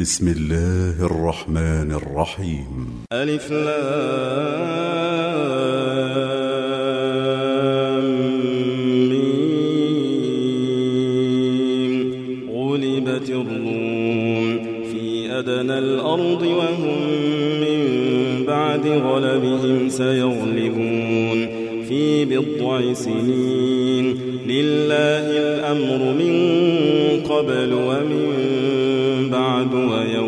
بسم الله الرحمن الرحيم. ألف لام غلبت الروم في أدنى الأرض وهم من بعد غلبهم سيغلبون في بضع سنين. لله الأمر من قبل ومن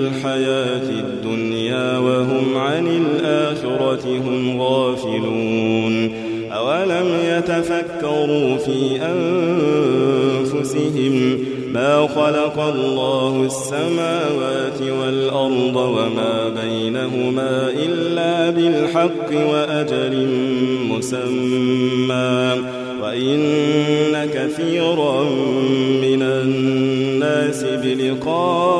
الحياة الدنيا وهم عن الآخرة هم غافلون. أولم يتفكروا في أنفسهم ما خلق الله السماوات والأرض وما بينهما إلا بالحق وأجل مسمى. وإن كثيرا من الناس بلقاء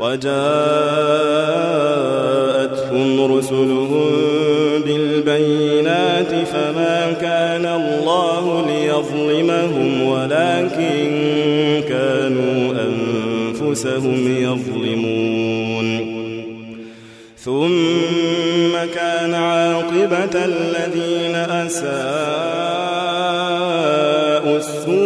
وجاءتهم رسلهم بالبينات فما كان الله ليظلمهم ولكن كانوا أنفسهم يظلمون. ثم كان عاقبة الذين أساءوا السوء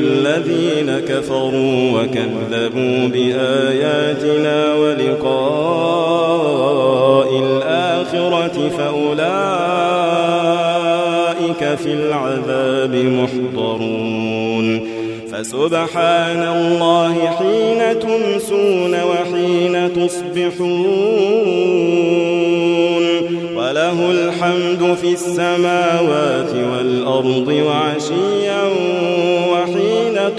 الذين كفروا وكذبوا بآياتنا ولقاء الآخرة فأولئك في العذاب محضرون. فسبحان الله حين تمسون وحين تصبحون. وله الحمد في السماوات والأرض وحين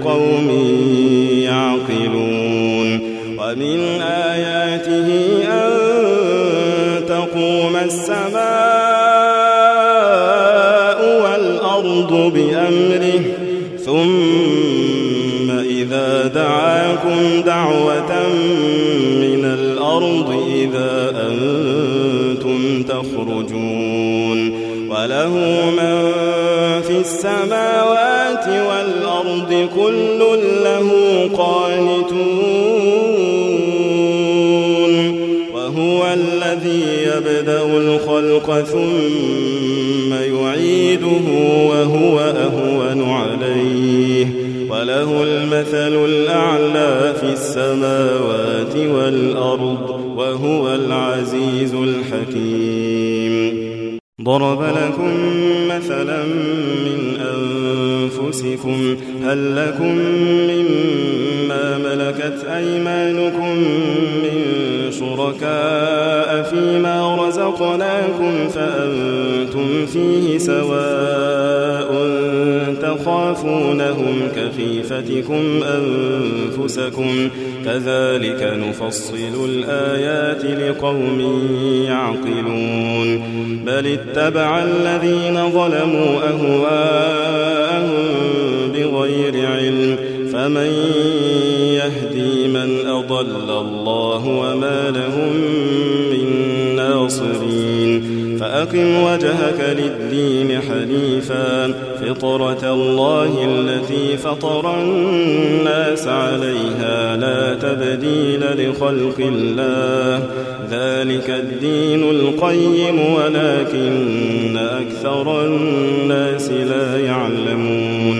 لقوم يعقلون ومن آياته أن تقوم السماء والأرض بأمره ثم إذا دعاكم دعوة من الأرض إذا أنتم تخرجون وله من في السماوات والأرض كل له قانتون وهو الذي يبدأ الخلق ثم يعيده وهو أهون عليه وله المثل الأعلى في السماوات والأرض وهو العزيز الحكيم ضرب لكم مثلا من أنفسكم هل لكم مما ملكت أيمانكم من شركاء فيما رزقناكم فأنتم فيه سواء تخافونهم كخيفتكم أنفسكم كذلك نفصل الآيات لقوم يعقلون بل اتبع الذين ظلموا أهواءهم فمن يهدي من أضل الله وما لهم من ناصرين فأقم وجهك للدين حنيفا فطرة الله التي فطر الناس عليها لا تبديل لخلق الله ذلك الدين القيم ولكن أكثر الناس لا يعلمون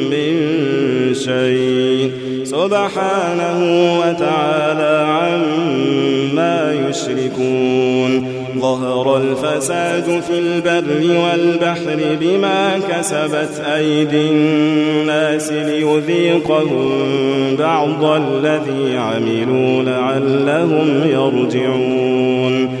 شيء. سبحانه وتعالى عما يشركون. ظهر الفساد في البر والبحر بما كسبت أيدي الناس ليذيقهم بعض الذي عملوا لعلهم يرجعون.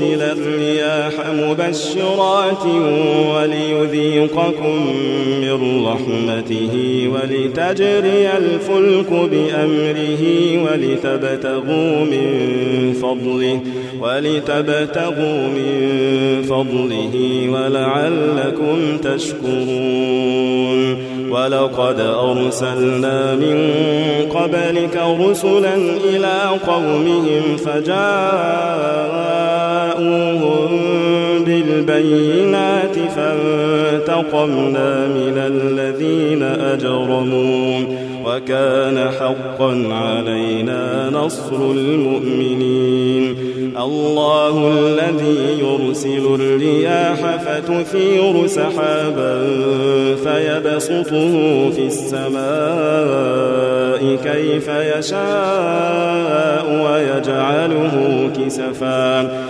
يرسل الرياح مبشرات وليذيقكم من رحمته ولتجري الفلك بأمره ولتبتغوا من فضله ولتبتغوا من فضله ولعلكم تشكرون. ولقد أرسلنا من قبلك رسلا إلى قومهم فجاءوهم بالبينات فانتقمنا من الذين أجرموا وكان حقا علينا نصر المؤمنين. الله الذي يرسل الرياح فتثير سحابا فيبسطه في السماء كيف يشاء ويجعله كسفا.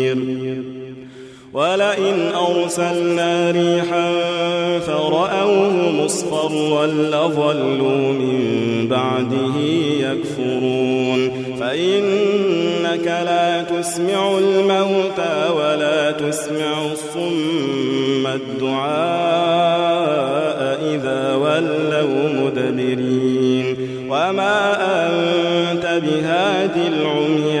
ولئن أرسلنا ريحا فرأوه مصفرا لظلوا من بعده يكفرون. فإنك لا تسمع الموتى ولا تسمع الصم الدعاء إذا ولوا مدبرين. وما أنت بهاد العمي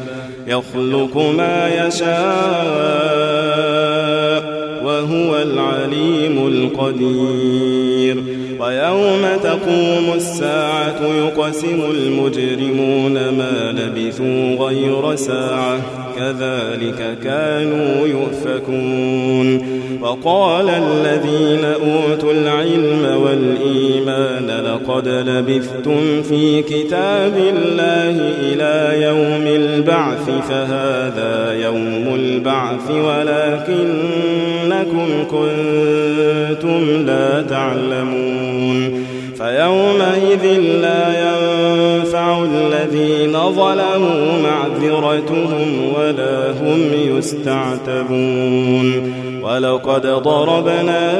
يخلق ما يشاء وهو العليم القدير. ويوم تقوم الساعة يقسم المجرمون ما لبثوا غير ساعة. كذلك كانوا يؤفكون. وقال الذين أوتوا العلم والإيمان لقد لبثتم في كتاب الله إلى يوم البعث فهذا يوم البعث ولكنكم كنتم لا تعلمون فيومئذ لا ينفع الذين ظلموا معذرتهم ولا هم يستعتبون ولقد ضربنا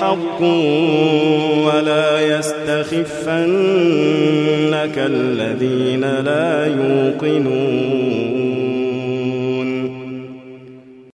حق ولا يستخفنك الذين لا يوقنون